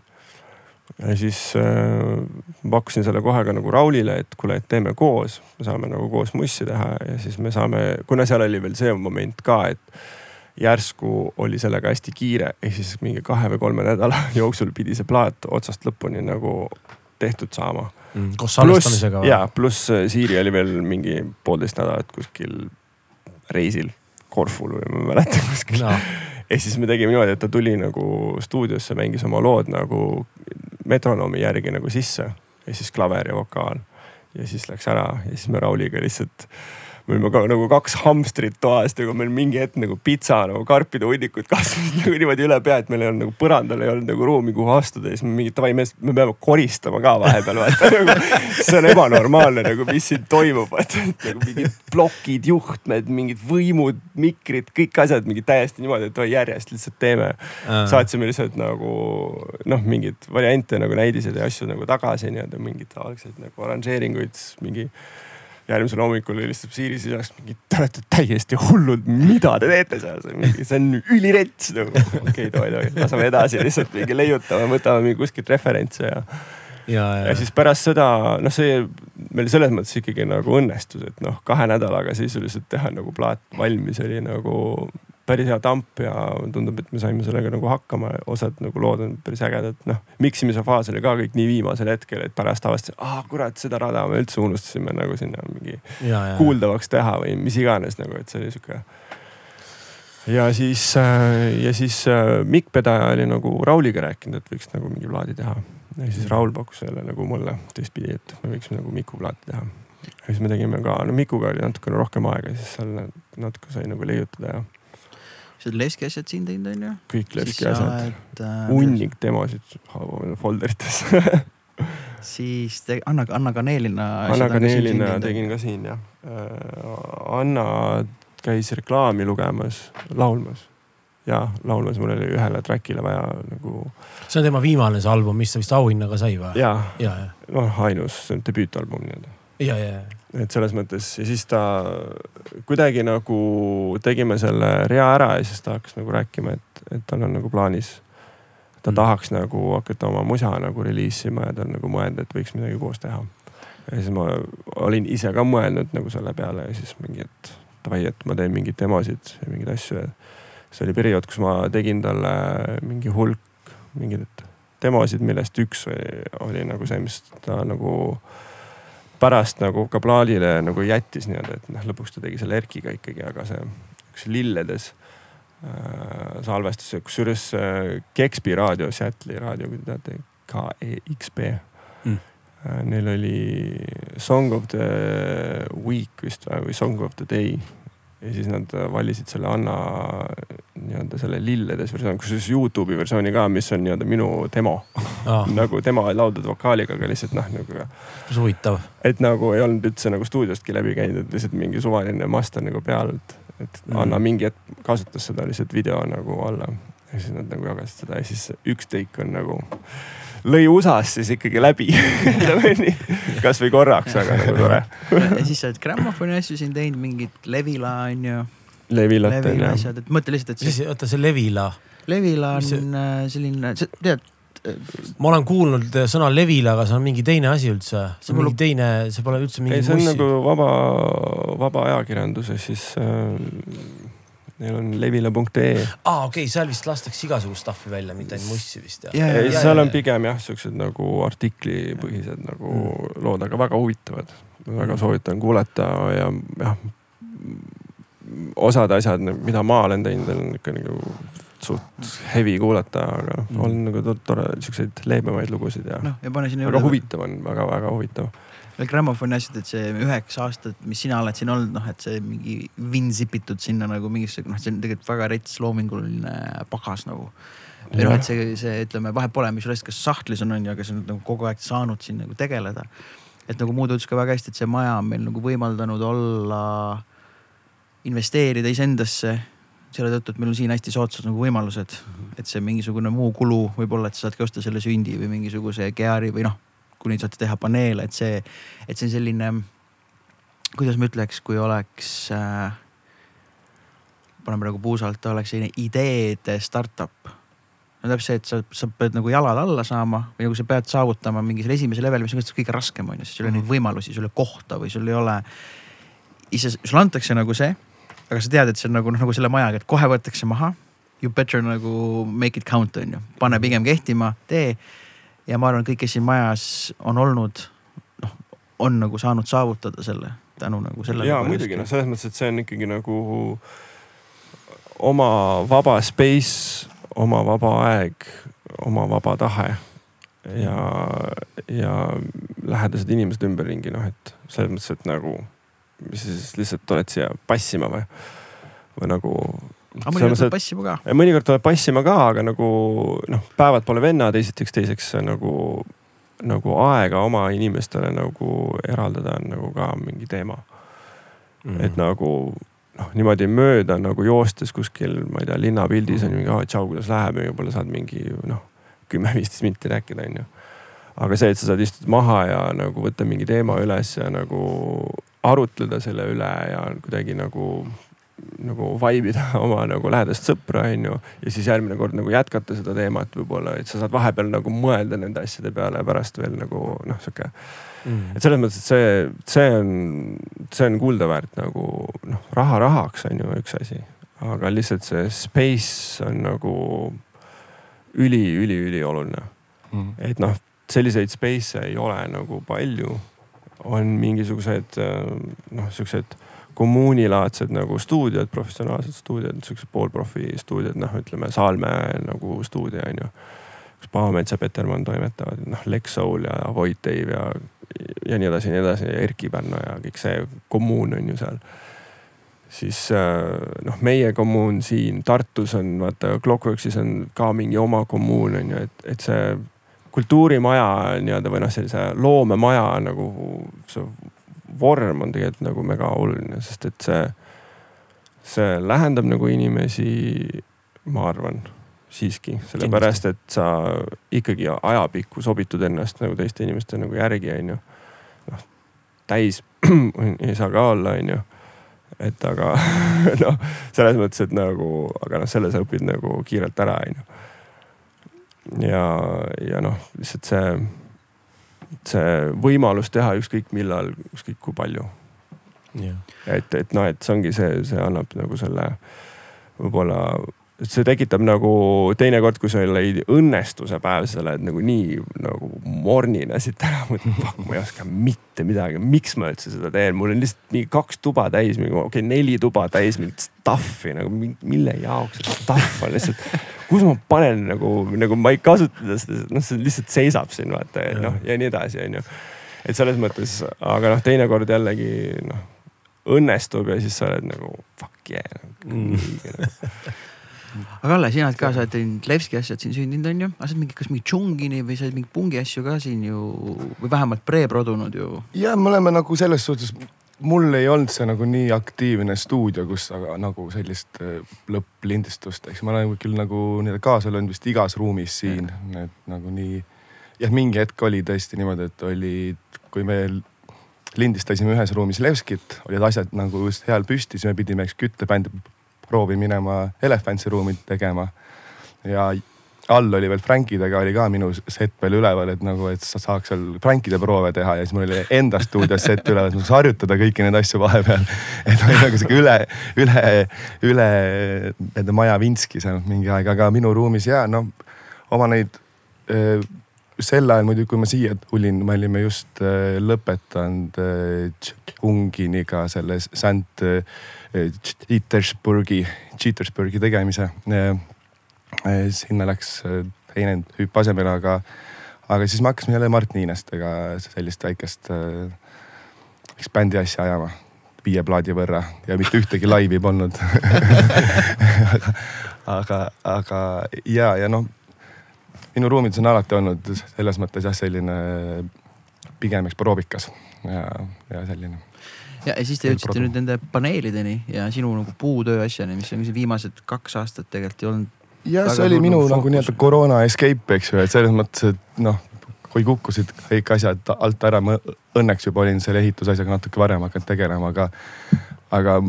ja siis äh, pakkusin selle kohe ka nagu Raulile, et kuule, et teeme koos, me saame nagu koos mussi teha ja siis me saame, kuna seal oli veel see moment ka, et järsku oli sellega hästi kiire, ehk siis mingi kahe või kolme nädala jooksul pidi see plaat otsast lõpuni nagu tehtud saama. koos salvestamisega või? ja pluss äh, Siiri oli veel mingi poolteist nädalat kuskil reisil Korful või ma ei mäleta kuskil no.. ja siis me tegime niimoodi, et ta tuli nagu stuudiosse, mängis oma lood nagu metronoomi järgi nagu sisse ja siis klaver ja vokaal. ja siis läks ära ja siis me Rauliga lihtsalt, me olime ka nagu kaks hamstrit toas, nagu meil mingi hetk nagu pitsa nagu karpide hunnikud kasvasid nagu niimoodi üle pea, et meil ei olnud nagu põrandal ei olnud nagu ruumi, kuhu astuda ja siis me mingi davai, me, me peame koristama ka vahepeal vaata nagu. see on ebanormaalne nagu, mis siin toimub, vaata et nagu mingid plokid, juhtmed, mingid võimud, mikrid, kõik asjad mingi täiesti niimoodi, et davai järjest lihtsalt teeme saatsime lihtsalt nagu noh, mingeid variante nagu näidiseid ja asju nagu tagasi nii-öelda mingeid algseid nagu arranžeeringuid, mingi. Järgmisel hommikul helistab Siiri sisast mingi, te olete täiesti hullud, mida te teete seal, see on ülirets nagu. okei okay,, davai, davai, laseme edasi lihtsalt mingi leiutame, võtame mingi kuskilt referentse ja, ja, ja siis pärast seda noh, see meil selles mõttes ikkagi nagu õnnestus, et noh, kahe nädalaga sisuliselt teha nagu plaat valmis oli nagu päris hea tamp ja tundub, et me saime sellega nagu hakkama, osad nagu lood on päris ägedad, noh. miksimise faas oli ka kõik nii viimasel hetkel, et pärast avastasin, ah kurat, seda rada me üldse unustasime nagu sinna mingi ja, ja. kuuldavaks teha või mis iganes nagu, et see oli sihuke. ja siis äh, ja siis äh, Mikk Pedaja oli nagu Rauliga rääkinud, et võiks nagu mingi plaadi teha. ja siis Raul pakkus jälle nagu mulle teistpidi, et me võiksime nagu Miku plaati teha. ja siis me tegime ka, no Mikuga oli natukene rohkem aega, siis seal natuke sai nagu leiutada ja sa oled Leski asjad siin teinud on ju? kõik et äh,. hunnik demosid folder ites siis te, Anna, Anna Kaneelina. Anna Kaneelina tegin ka siin jah. Anna käis reklaami lugemas, laulmas ja laulmas, mul oli ühele track'ile vaja nagu. see on tema viimane see album, mis ta vist auhinnaga sai või? ja, ja, ja., noh ainus debüütalbum nii-öelda. ja, ja, ja. Et selles mõttes ja siis ta kuidagi nagu tegime selle rea ära ja siis ta hakkas nagu rääkima, et, et tal on nagu plaanis. ta mm. tahaks nagu hakata oma musa nagu reliisima ja ta on nagu mõelnud, et võiks midagi koos teha. ja siis ma olin ise ka mõelnud nagu selle peale ja siis mingi, et davai, et ma teen mingeid demosid ja mingeid asju ja see oli periood, kus ma tegin talle mingi hulk mingeid demosid, millest üks oli, oli nagu see, mis ta nagu pärast nagu ka plaadile nagu jättis nii-öelda, et noh, lõpuks ta tegi selle Erkiga ikkagi, aga see üks lilledes äh, salvestus, kusjuures äh, Kekspi raadio, Seattle'i raadio, kui te teate, KEXP mm. äh,. Neil oli Song of the Week vist või Song of the Day ja siis nad valisid selle Anna nii-öelda selle lilledes versioon, kusjuures Youtube'i versiooni ka, mis on nii-öelda minu demo ah. nagu tema lauldud vokaaliga, aga lihtsalt noh nagu. huvitav. et nagu ei olnud üldse nagu stuudiostki läbi käinud, et lihtsalt mingi suvaline master nagu peal, et, et mm. Anna mingi hetk kasutas seda lihtsalt video nagu alla. ja siis nad nagu jagasid seda ja siis üks teik on nagu lõi USA-s siis ikkagi läbi ütleme nii, kasvõi korraks, aga nagu tore ja siis sa oled grammofoni asju siin teinud, mingit Levila on ju. Levilat on Levila asjad, et mõtle lihtsalt, et see. oota, see Levila. Levila on see... Äh, selline, sa tead ma olen kuulnud sõna Levila, aga see on mingi teine asi üldse, see on mingi teine, see pole üldse mingi. ei, see on mussi. nagu vaba, vaba ajakirjanduses siis äh, Neil on levila.ee. aa, okei okay,, seal vist lastakse igasugust stuff'i välja, mitte ainult mussi vist jah? ja, ja, ja, seal on pigem jah, siuksed nagu artiklipõhised nagu mm. lood, aga väga huvitavad. väga mm. soovitan kuulata ja jah, osad asjad, mida ma olen teinud, on ikka nagu suht heavy kuulata, aga mm. on nagu tore, siukseid leebemaid lugusid ja no,. ja väga huvitav on väga,, väga-väga huvitav veel grammofoni asjad, et see üheksa aastat, mis sina oled siin olnud, noh, et see mingi vinzipitud sinna nagu mingisse, noh, see on tegelikult väga rets loominguline pagas nagu. või noh, et see, see ütleme, vahet pole, mis rest, kas sahtlis on, on ju, aga sa oled nagu kogu aeg saanud siin nagu tegeleda. et nagu Muud ütles ka väga hästi, et see maja on meil nagu võimaldanud olla, investeerida iseendasse selle tõttu, et meil on siin hästi soodsad nagu võimalused, et see mingisugune muu kulu võib-olla, et sa saadki osta selle sündi või mingisuguse Geari või noh, kuni saate teha paneele, et see, et see on selline, kuidas ma ütleks, kui oleks äh,, panen praegu puusalt, oleks selline ideede startup no täpselt see, et sa, sa pead nagu jalad alla saama või nagu sa pead saavutama mingi selle esimese leveli, mis on kõige raskem on ju, sest sul ei ole neid mhm. võimalusi, sul ei ole kohta või sul ei ole. ise, sulle antakse nagu see, aga sa tead, et see on nagu noh, nagu selle majaga, et kohe võetakse maha. You better nagu make it count on ju, pane pigem kehtima, tee ja ma arvan, kõik, kes siin majas on olnud, noh, on nagu saanud saavutada selle tänu nagu sellele. ja muidugi noh, selles mõttes, et see on ikkagi nagu oma vaba space, oma vaba aeg, oma vaba tahe ja, ja lähedased inimesed ümberringi, noh, et selles mõttes, et nagu, mis sa siis lihtsalt tuled siia passima või, või nagu aga mõnikord tuleb passima ka. mõnikord tuleb passima ka, aga nagu noh, päevad pole vennad, esiteks, teiseks nagu, nagu aega oma inimestele nagu eraldada on nagu ka mingi teema mm. et nagu noh, niimoodi mööda nagu joostes kuskil, ma ei tea, linnapildis on mingi, tšau, kuidas läheb ja võib-olla saad mingi noh, kümme-viisteist minti rääkida, onju. aga see, et sa saad istuda maha ja nagu võtta mingi teema üles ja nagu arutleda selle üle ja kuidagi nagu nagu vibe ida oma nagu lähedast sõpra, onju. ja siis järgmine kord nagu jätkata seda teemat võib-olla, et sa saad vahepeal nagu mõelda nende asjade peale pärast veel nagu noh, sihuke mm.. et selles mõttes, et see, see on, see on kuulda väärt nagu noh, raha rahaks on ju üks asi. aga lihtsalt see space on nagu üli-üli-ülioluline mm.. et noh, selliseid space'e ei ole nagu palju. on mingisugused noh, siuksed kommuunilaadsed nagu stuudiod, professionaalsed stuudiod, siuksed poolprofi stuudiod, noh, ütleme Saalmäe nagu stuudio on ju. kus Pahamets ja Petermann toimetavad, noh, Lex Soul ja Void Dave ja, ja nii edasi ja nii edasi ja Erkki Pärno ja kõik see kommuun on ju seal. siis äh, noh, meie kommuun siin Tartus on vaata Clockworksis on ka mingi oma kommuun on ju, et, et see kultuurimaja nii-öelda või noh, sellise loomemaja nagu see vorm on tegelikult nagu mega oluline, sest et see, see lähendab nagu inimesi, ma arvan siiski, sellepärast et sa ikkagi ajapikku sobitud ennast nagu teiste inimeste nagu järgi, onju. noh, täis ei saa ka olla, onju. et aga noh, selles mõttes, et nagu, aga noh, selle sa õpid nagu kiirelt ära, onju. ja, ja noh, lihtsalt see, see võimalus teha ükskõik millal, ükskõik kui palju. et, et noh, et see ongi see, see annab nagu selle võib-olla see tekitab nagu teinekord, kui sul ei õnnestu see päev, sa oled nagu nii nagu mornina siit ära, ma ei oska mitte midagi, miks ma üldse seda teen, mul on lihtsalt mingi kaks tuba täis, okei okay,, neli tuba täis mingit stuff'i nagu mille jaoks stuff on lihtsalt. kus ma panen nagu, nagu ma ei kasuta seda, noh, see lihtsalt seisab siin vaata ja noh ja nii edasi, onju. et selles mõttes, aga noh, teinekord jällegi noh õnnestub ja siis sa oled nagu fuck yeah mm aga Kalle, sina oled ka, sa oled teinud Levski asjad siin sündinud on ju, aga sa oled mingi, kas mingi Džungini või sa oled mingi pungi asju ka siin ju või vähemalt pre-produnud ju? ja me oleme nagu selles suhtes, mul ei olnud see nagu nii aktiivne stuudio, kus aga nagu sellist äh, lõpplindistust, eks ma olen küll nagu nii-öelda kaasa löönud vist igas ruumis siin, et nagu nii. jah, mingi hetk oli tõesti niimoodi, et oli, kui me lindistasime ühes ruumis Levskit, olid asjad nagu just heal püsti, siis me pidime eks küttebändi proovi minema Elephantsi ruumi tegema. ja all oli veel Frankidega oli ka minu set veel üleval, et nagu, et sa saaks seal Frankide proove teha ja siis mul oli enda stuudios set üleval, et ma saaks harjutada kõiki neid asju vahepeal. et oli nagu sihuke üle, üle, üle nende maja vintski seal mingi aeg, aga minu ruumis ja no oma neid öö, sel ajal muidugi, kui ma siia tulin, me olime just lõpetanud äh, Unginiga selle Sant Petersburgi, Petersburgi tegemise. sinna läks teine hüpp asemele, aga, aga siis me hakkasime jälle Mart Niinestega sellist väikest eks bändi asja ajama viie plaadi võrra ja mitte ühtegi laivi polnud aga, aga ja, ja noh, minu ruumides on alati olnud selles mõttes jah, selline pigem eks proovikas ja, ja selline ja, ja siis te jõudsite nüüd nende paneelideni ja sinu nagu puutöö asjani, mis on viimased kaks aastat tegelikult ei olnud. jah, see oli minu nagu nii-öelda koroona escape, eks ju, et selles mõttes, et noh, kui kukkusid kõik asjad alt ära, ma õnneks juba olin selle ehitusasjaga natuke varem hakanud tegelema, aga, aga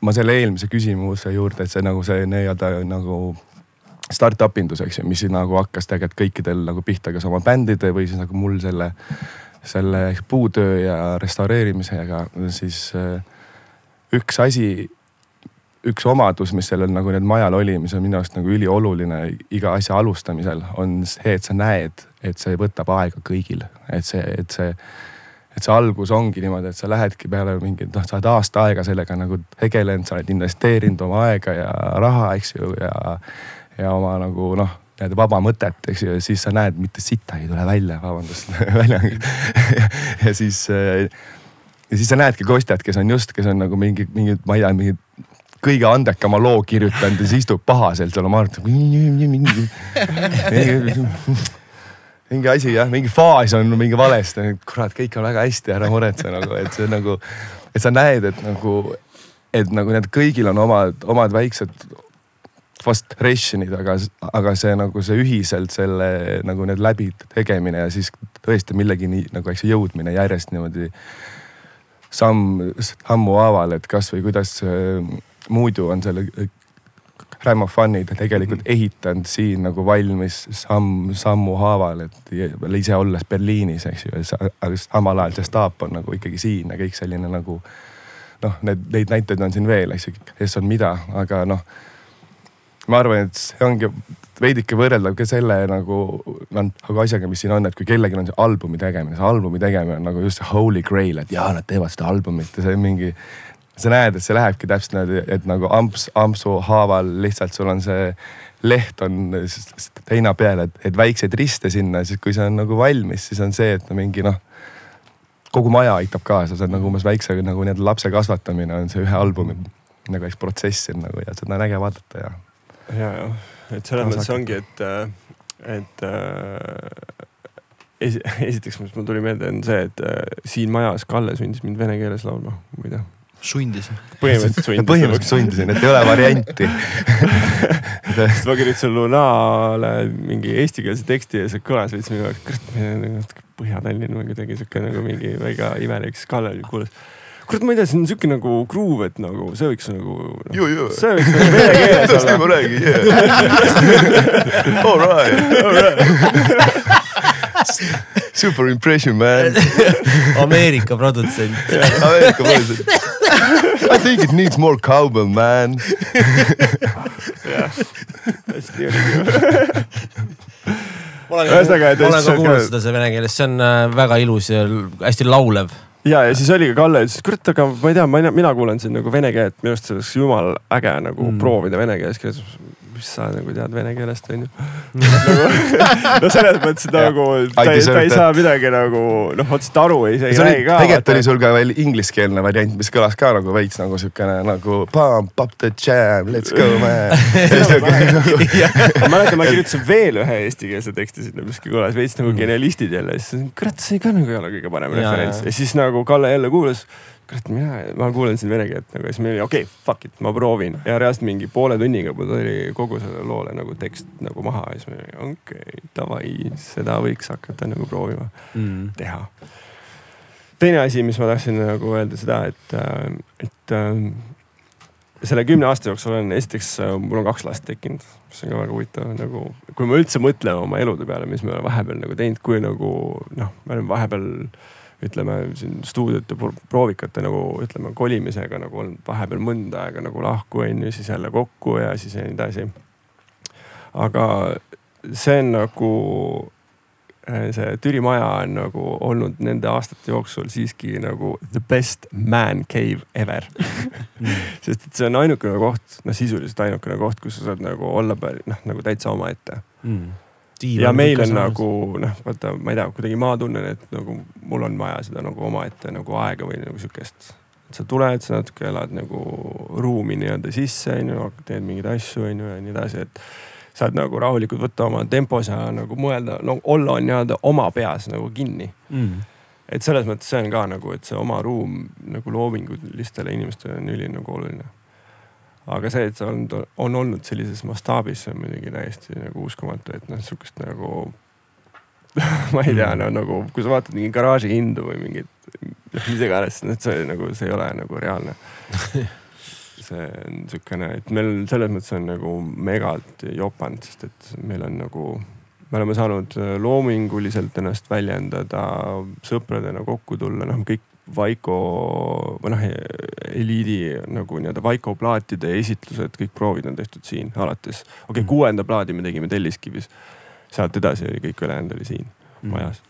ma selle eelmise küsimuse juurde, et see nagu see nii-öelda nagu startup indus, eks ju, mis nagu hakkas tegelikult kõikidel nagu pihta, kas oma bändide või siis nagu mul selle selle puutöö ja restaureerimisega, siis äh, üks asi, üks omadus, mis sellel nagu nüüd majal oli, mis on minu arust nagu ülioluline iga asja alustamisel, on see, et sa näed, et see võtab aega kõigil, et see, et see et see algus ongi niimoodi, et sa lähedki peale mingi noh, sa oled aasta aega sellega nagu tegelenud, sa oled investeerinud oma aega ja raha, eks ju, ja, ja oma nagu noh nii-öelda vaba mõtet, eks ju, ja siis sa näed, mitte sitta ei tule välja, vabandust välja ja siis, ja siis sa näedki kostjat, kes on just, kes on nagu mingi, mingi, ma ei tea, mingi kõige andekama loo kirjutanud ja siis istub pahaselt seal oma arvutis. mingi asi jah, mingi faas on mingi valesti, kurat, kõik on väga hästi, ära muretse nagu, et see nagu, et sa näed, et nagu, et nagu need kõigil on omad, omad väiksed frustration'id, aga, aga see nagu see ühiselt selle nagu need läbi tegemine ja siis tõesti millegini nagu eks jõudmine järjest niimoodi samm sammu haaval, et kasvõi kuidas muidu on selle Grammofonid tegelikult ehitanud siin nagu valmis samm sammu haaval, et ise olles Berliinis, eks ju, aga samal ajal see staap on nagu ikkagi siin ja kõik selline nagu noh, need, neid näiteid on siin veel, eks ju, kes on mida, aga noh ma arvan, et see ongi veidike võrreldav ka selle nagu, nagu asjaga, mis siin on, et kui kellelgi on see albumi tegemine, see albumi tegemine on nagu just see holy grail, et jaa, nad teevad seda albumit ja see on mingi. sa näed, et see lähebki täpselt niimoodi, et nagu amps, ampsu haaval lihtsalt sul on see leht on heina peal, et, et väikseid riste sinna, siis kui see on nagu valmis, siis on see, et no mingi noh kogu maja aitab kaasa, see on nagu umbes väikse nagu nii-öelda lapse kasvatamine on see ühe albumi nagu eks protsess siin nagu ja seda on äge vaadata ja ja, jah, et selles mõttes ongi, et, et, esi, esiteks, mis mul tuli meelde, on see, et äh, siin majas Kalle sundis mind vene keeles laulma, muide. sundis. põhimõtteliselt sundis. põhimõtteliselt sundisin, et ei ole varianti sest ma kirjutasin Lunale mingi eestikeelse teksti ja see kõlas veits minu jaoks, kurat, Põhja-Tallinn või kuidagi sihuke nagu mingi väga imelik, siis Kalle kuulas kurat, ma ei tea, see on siuke nagu groove, et nagu see võiks nagu no,. ju, ju. see võiks nagu vene keeles olla. ma räägin, yeah. All right, all right. Super impression man Ameerika produtsent Ameerika produtsent. I think it needs more cowbell man. jah, hästi oligi ma olen, ka kuulnud seda see vene keeles, see on äh, väga ilus ja hästi laulev ja, ja siis oli ka Kalle ütles, et kurat, aga ma ei tea, ma, mina kuulan siin nagu vene keelt, minu arust see oleks jumala äge nagu mm. proovida vene keeles mis sa nagu tead vene keelest onju. Nagu, no selles mõttes nagu ta, ta ei saa midagi nagu noh, otseselt aru ei, ei räägi ka. tegelikult oli sul ka veel ingliskeelne variant, mis kõlas ka nagu veits nagu siukene nagu pump up the jam, let's go man. Ma mäletan, ma kirjutasin veel ühe eestikeelse teksti sinna, mis kõlas veits nagu mm. genialistid jälle, siis kurat, see ka nagu ei ole kõige parem referents. ja siis nagu Kalle jälle kuulas kurat, mina, ma kuulen siin vene keelt nagu ja siis meil oli okei okay,, fuck it, ma proovin. ja reaalselt mingi poole tunniga mul tuli kogu sellele loole nagu tekst nagu maha ja siis me olime okei okay,, davai, seda võiks hakata nagu proovima mm. teha. teine asi, mis ma tahtsin nagu öelda seda, et, äh, et äh, selle kümne aasta jooksul on esiteks, äh, mul on kaks last tekkinud, mis on ka väga huvitav nagu, kui me üldse mõtleme oma elude peale, mis me oleme vahepeal nagu teinud, kui nagu noh, me oleme vahepeal ütleme siin stuudiote proovikate nagu ütleme kolimisega nagu olnud vahepeal mõnda aega nagu lahku on ju, siis jälle kokku ja siis ja nii edasi. aga see on nagu, eh, see Türi maja on nagu olnud nende aastate jooksul siiski nagu the best man cave ever. Sest et see on ainukene koht, noh sisuliselt ainukene koht, kus sa saad nagu olla noh nagu täitsa omaette. Mm ja meil on nagu noh, vaata, ma ei tea, kuidagi ma tunnen, et nagu mul on vaja seda nagu omaette nagu aega või nagu sihukest. et sa tuled, sa natuke elad nagu ruumi nii-öelda sisse, onju, teed mingeid asju, onju ja nii edasi, et saad nagu rahulikult võtta oma tempos ja nagu mõelda, no olla nii-öelda oma peas nagu kinni mm. et selles mõttes see on ka nagu, et see oma ruum nagu loomingulistele inimestele on üli nagu oluline aga see, et see on, on olnud sellises mastaabis, see on muidugi täiesti nagu uskumatu, et noh, sihukest nagu ma ei tea mm. no nagu, kui sa vaatad mingi garaaži hindu või mingit, noh mis iganes, et see nagu, see ei ole nagu reaalne see on sihukene, et meil selles mõttes on nagu megalt jopanud, sest et meil on nagu, me oleme saanud loominguliselt ennast väljendada, sõpradena kokku tulla, noh kõik Vaiko või noh, eliidi nagu nii-öelda Vaiko plaatide esitlused, kõik proovid on tehtud siin alates. okei okay, mm., kuuenda plaadi me tegime Telliskivis. sealt edasi oli kõik ülejäänud oli siin mm. majas.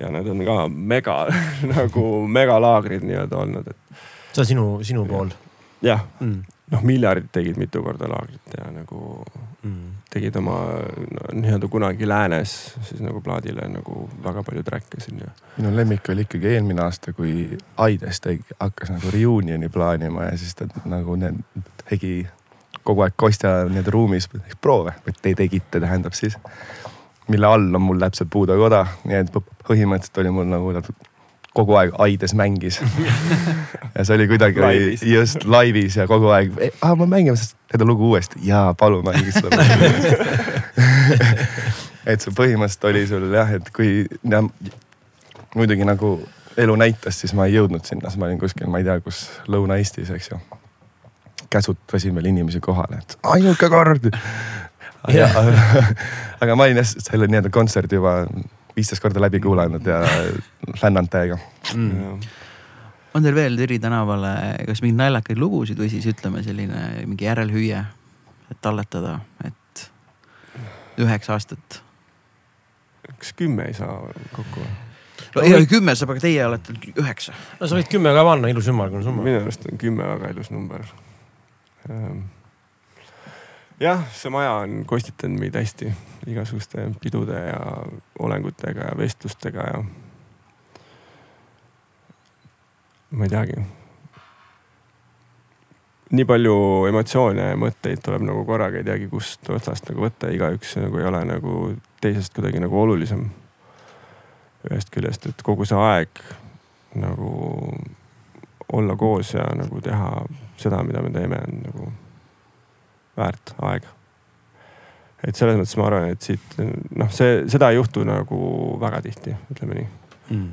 ja need on ka mega nagu megalaagrid nii-öelda olnud, et. see on sinu, sinu pool? jah mm., noh miljardid tegid mitu korda laagrit ja nagu. Tegid oma nii-öelda kunagi läänes siis nagu plaadile nagu väga palju track'e siin ja. minu lemmik oli ikkagi eelmine aasta, kui Aides tegi, hakkas nagu reunioni plaanima ja siis ta nagu need, tegi kogu aeg Kostja nii-öelda ruumis proove, et te tegite, tähendab siis. mille all on mul täpselt puudekoda, nii et põhimõtteliselt oli mul nagu kogu aeg Aides mängis. Ja see oli kuidagi oli just laivis ja kogu aeg ah,, me mängime seda lugu uuesti. Ja palun mängi seda et see põhimõtteliselt oli sul jah, et kui ja, muidugi nagu elu näitas, siis ma ei jõudnud sinna, siis ma olin kuskil, ma ei tea, kus Lõuna-Eestis, eks ju. käsutasin veel inimesi kohale, et ainuke kord aga ma olin jah selle nii-öelda kontserdi juba viisteist korda läbi kuulanud ja fännanud täiega mm.. on teil veel Türi tänavale kas mingeid naljakaid lugusid või siis ütleme selline mingi järelhüüe, et talletada, et üheksa aastat? kas kümme ei saa kokku või? no ei, kümme saab, aga teie olete üheksa. no sa võid kümme ka panna, ilus ümmargune summa. minu arust on kümme väga ilus number ähm jah, see maja on kostitanud meid hästi igasuguste pidude ja olengutega ja vestlustega ja. ma ei teagi. nii palju emotsioone ja mõtteid tuleb nagu korraga, ei teagi, kust otsast nagu võtta, igaüks nagu ei ole nagu teisest kuidagi nagu olulisem. ühest küljest, et kogu see aeg nagu olla koos ja nagu teha seda, mida me teeme, on nagu väärt aega. et selles mõttes ma arvan, et siit noh, see, seda ei juhtu nagu väga tihti, ütleme nii mm.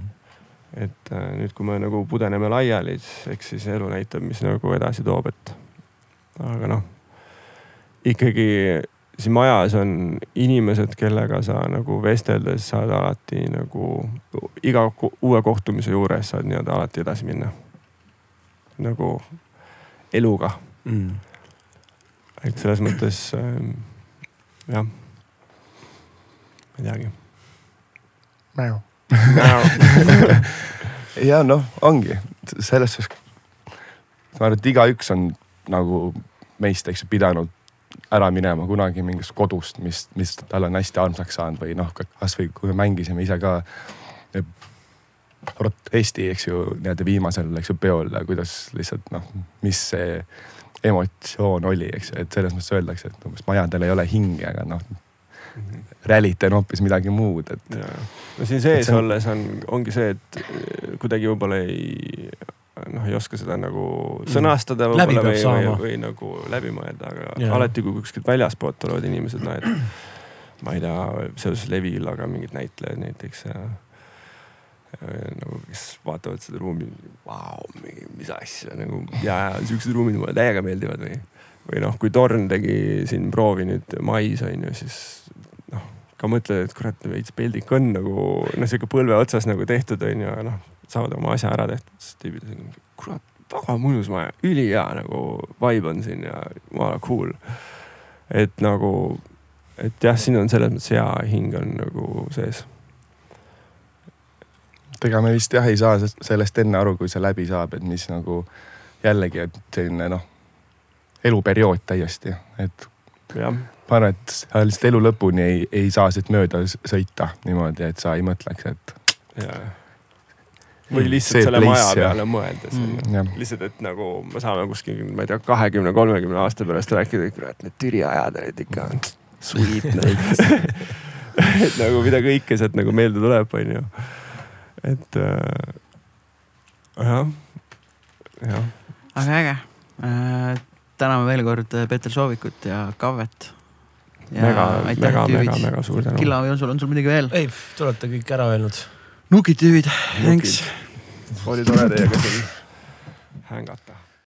et äh, nüüd, kui me nagu pudeneme laiali, siis eks siis elu näitab, mis nagu edasi toob, et aga noh, ikkagi siin majas on inimesed, kellega sa nagu vesteldes saad alati nagu iga uue kohtumise juures saad nii-öelda alati edasi minna. nagu eluga Mm. Et selles mõttes ähm, jah, ma ei teagi. ja noh, ongi selles suhtes. ma arvan, et igaüks on nagu meist, eks ju, pidanud ära minema kunagi mingist kodust, mis, mis talle on hästi armsaks saanud või noh, kasvõi kui me mängisime ise ka protesti, eks ju, nii-öelda viimasel, eks ju, peol kuidas lihtsalt noh, mis see emotsioon oli, eks et selles mõttes öeldakse, et umbes majadel ei ole hinge, aga noh, reality on hoopis midagi muud, et. no siin sees see on- olles on, ongi see, et eh, kuidagi võib-olla ei noh, ei oska seda nagu sõnastada Mm. Võib-olla peab või, või, saama. või nagu läbi mõelda, aga ja. alati, kui kuskilt väljaspoolt tulevad inimesed, noh et ma ei tea, seoses Leviüllaga mingid näitlejad näiteks ja nagu, kes vaatavad seda ruumi, vau, mis asja nagu ja, ja siuksed ruumid mulle täiega meeldivad või, või noh, kui Torn tegi siin proovi nüüd mais on ju, siis noh, ka mõtled, et kurat veits peldik on nagu noh, sihuke põlve otsas nagu tehtud on ju, aga noh, saavad oma asja ära tehtud, siis tüübid on, kurat, väga mõnus maja, ülihea nagu vibe on siin ja jumala cool. et nagu, et jah, siin on selles mõttes hea hing on nagu sees. Et ega me vist jah ei saa sellest enne aru, kui see läbi saab, et mis nagu jällegi, et selline noh, eluperiood täiesti, et jah, ma arvan, et sa lihtsalt elu lõpuni ei, ei saa siit mööda sõita niimoodi, et sa ei mõtleks, et ja. või lihtsalt See selle place maja ja- peale mõeldes jah, lihtsalt, et nagu me saame kuskil, ma ei tea, kahekümne, kolmekümne aasta pärast rääkida, et kurat, need Türi ajad olid ikka sweet nagu mida kõike sealt nagu meelde tuleb, onju. Et äh, jah, jah, aga äge äh,. täname veel kord äh, Peeter Soovikut ja Kavvet. mega, mega, mega, mega suur tänu. Killa või on sul, on sul midagi veel? ei, te olete kõik ära öelnud. nukid tüübid, thanks. oli tore teiega siin hängata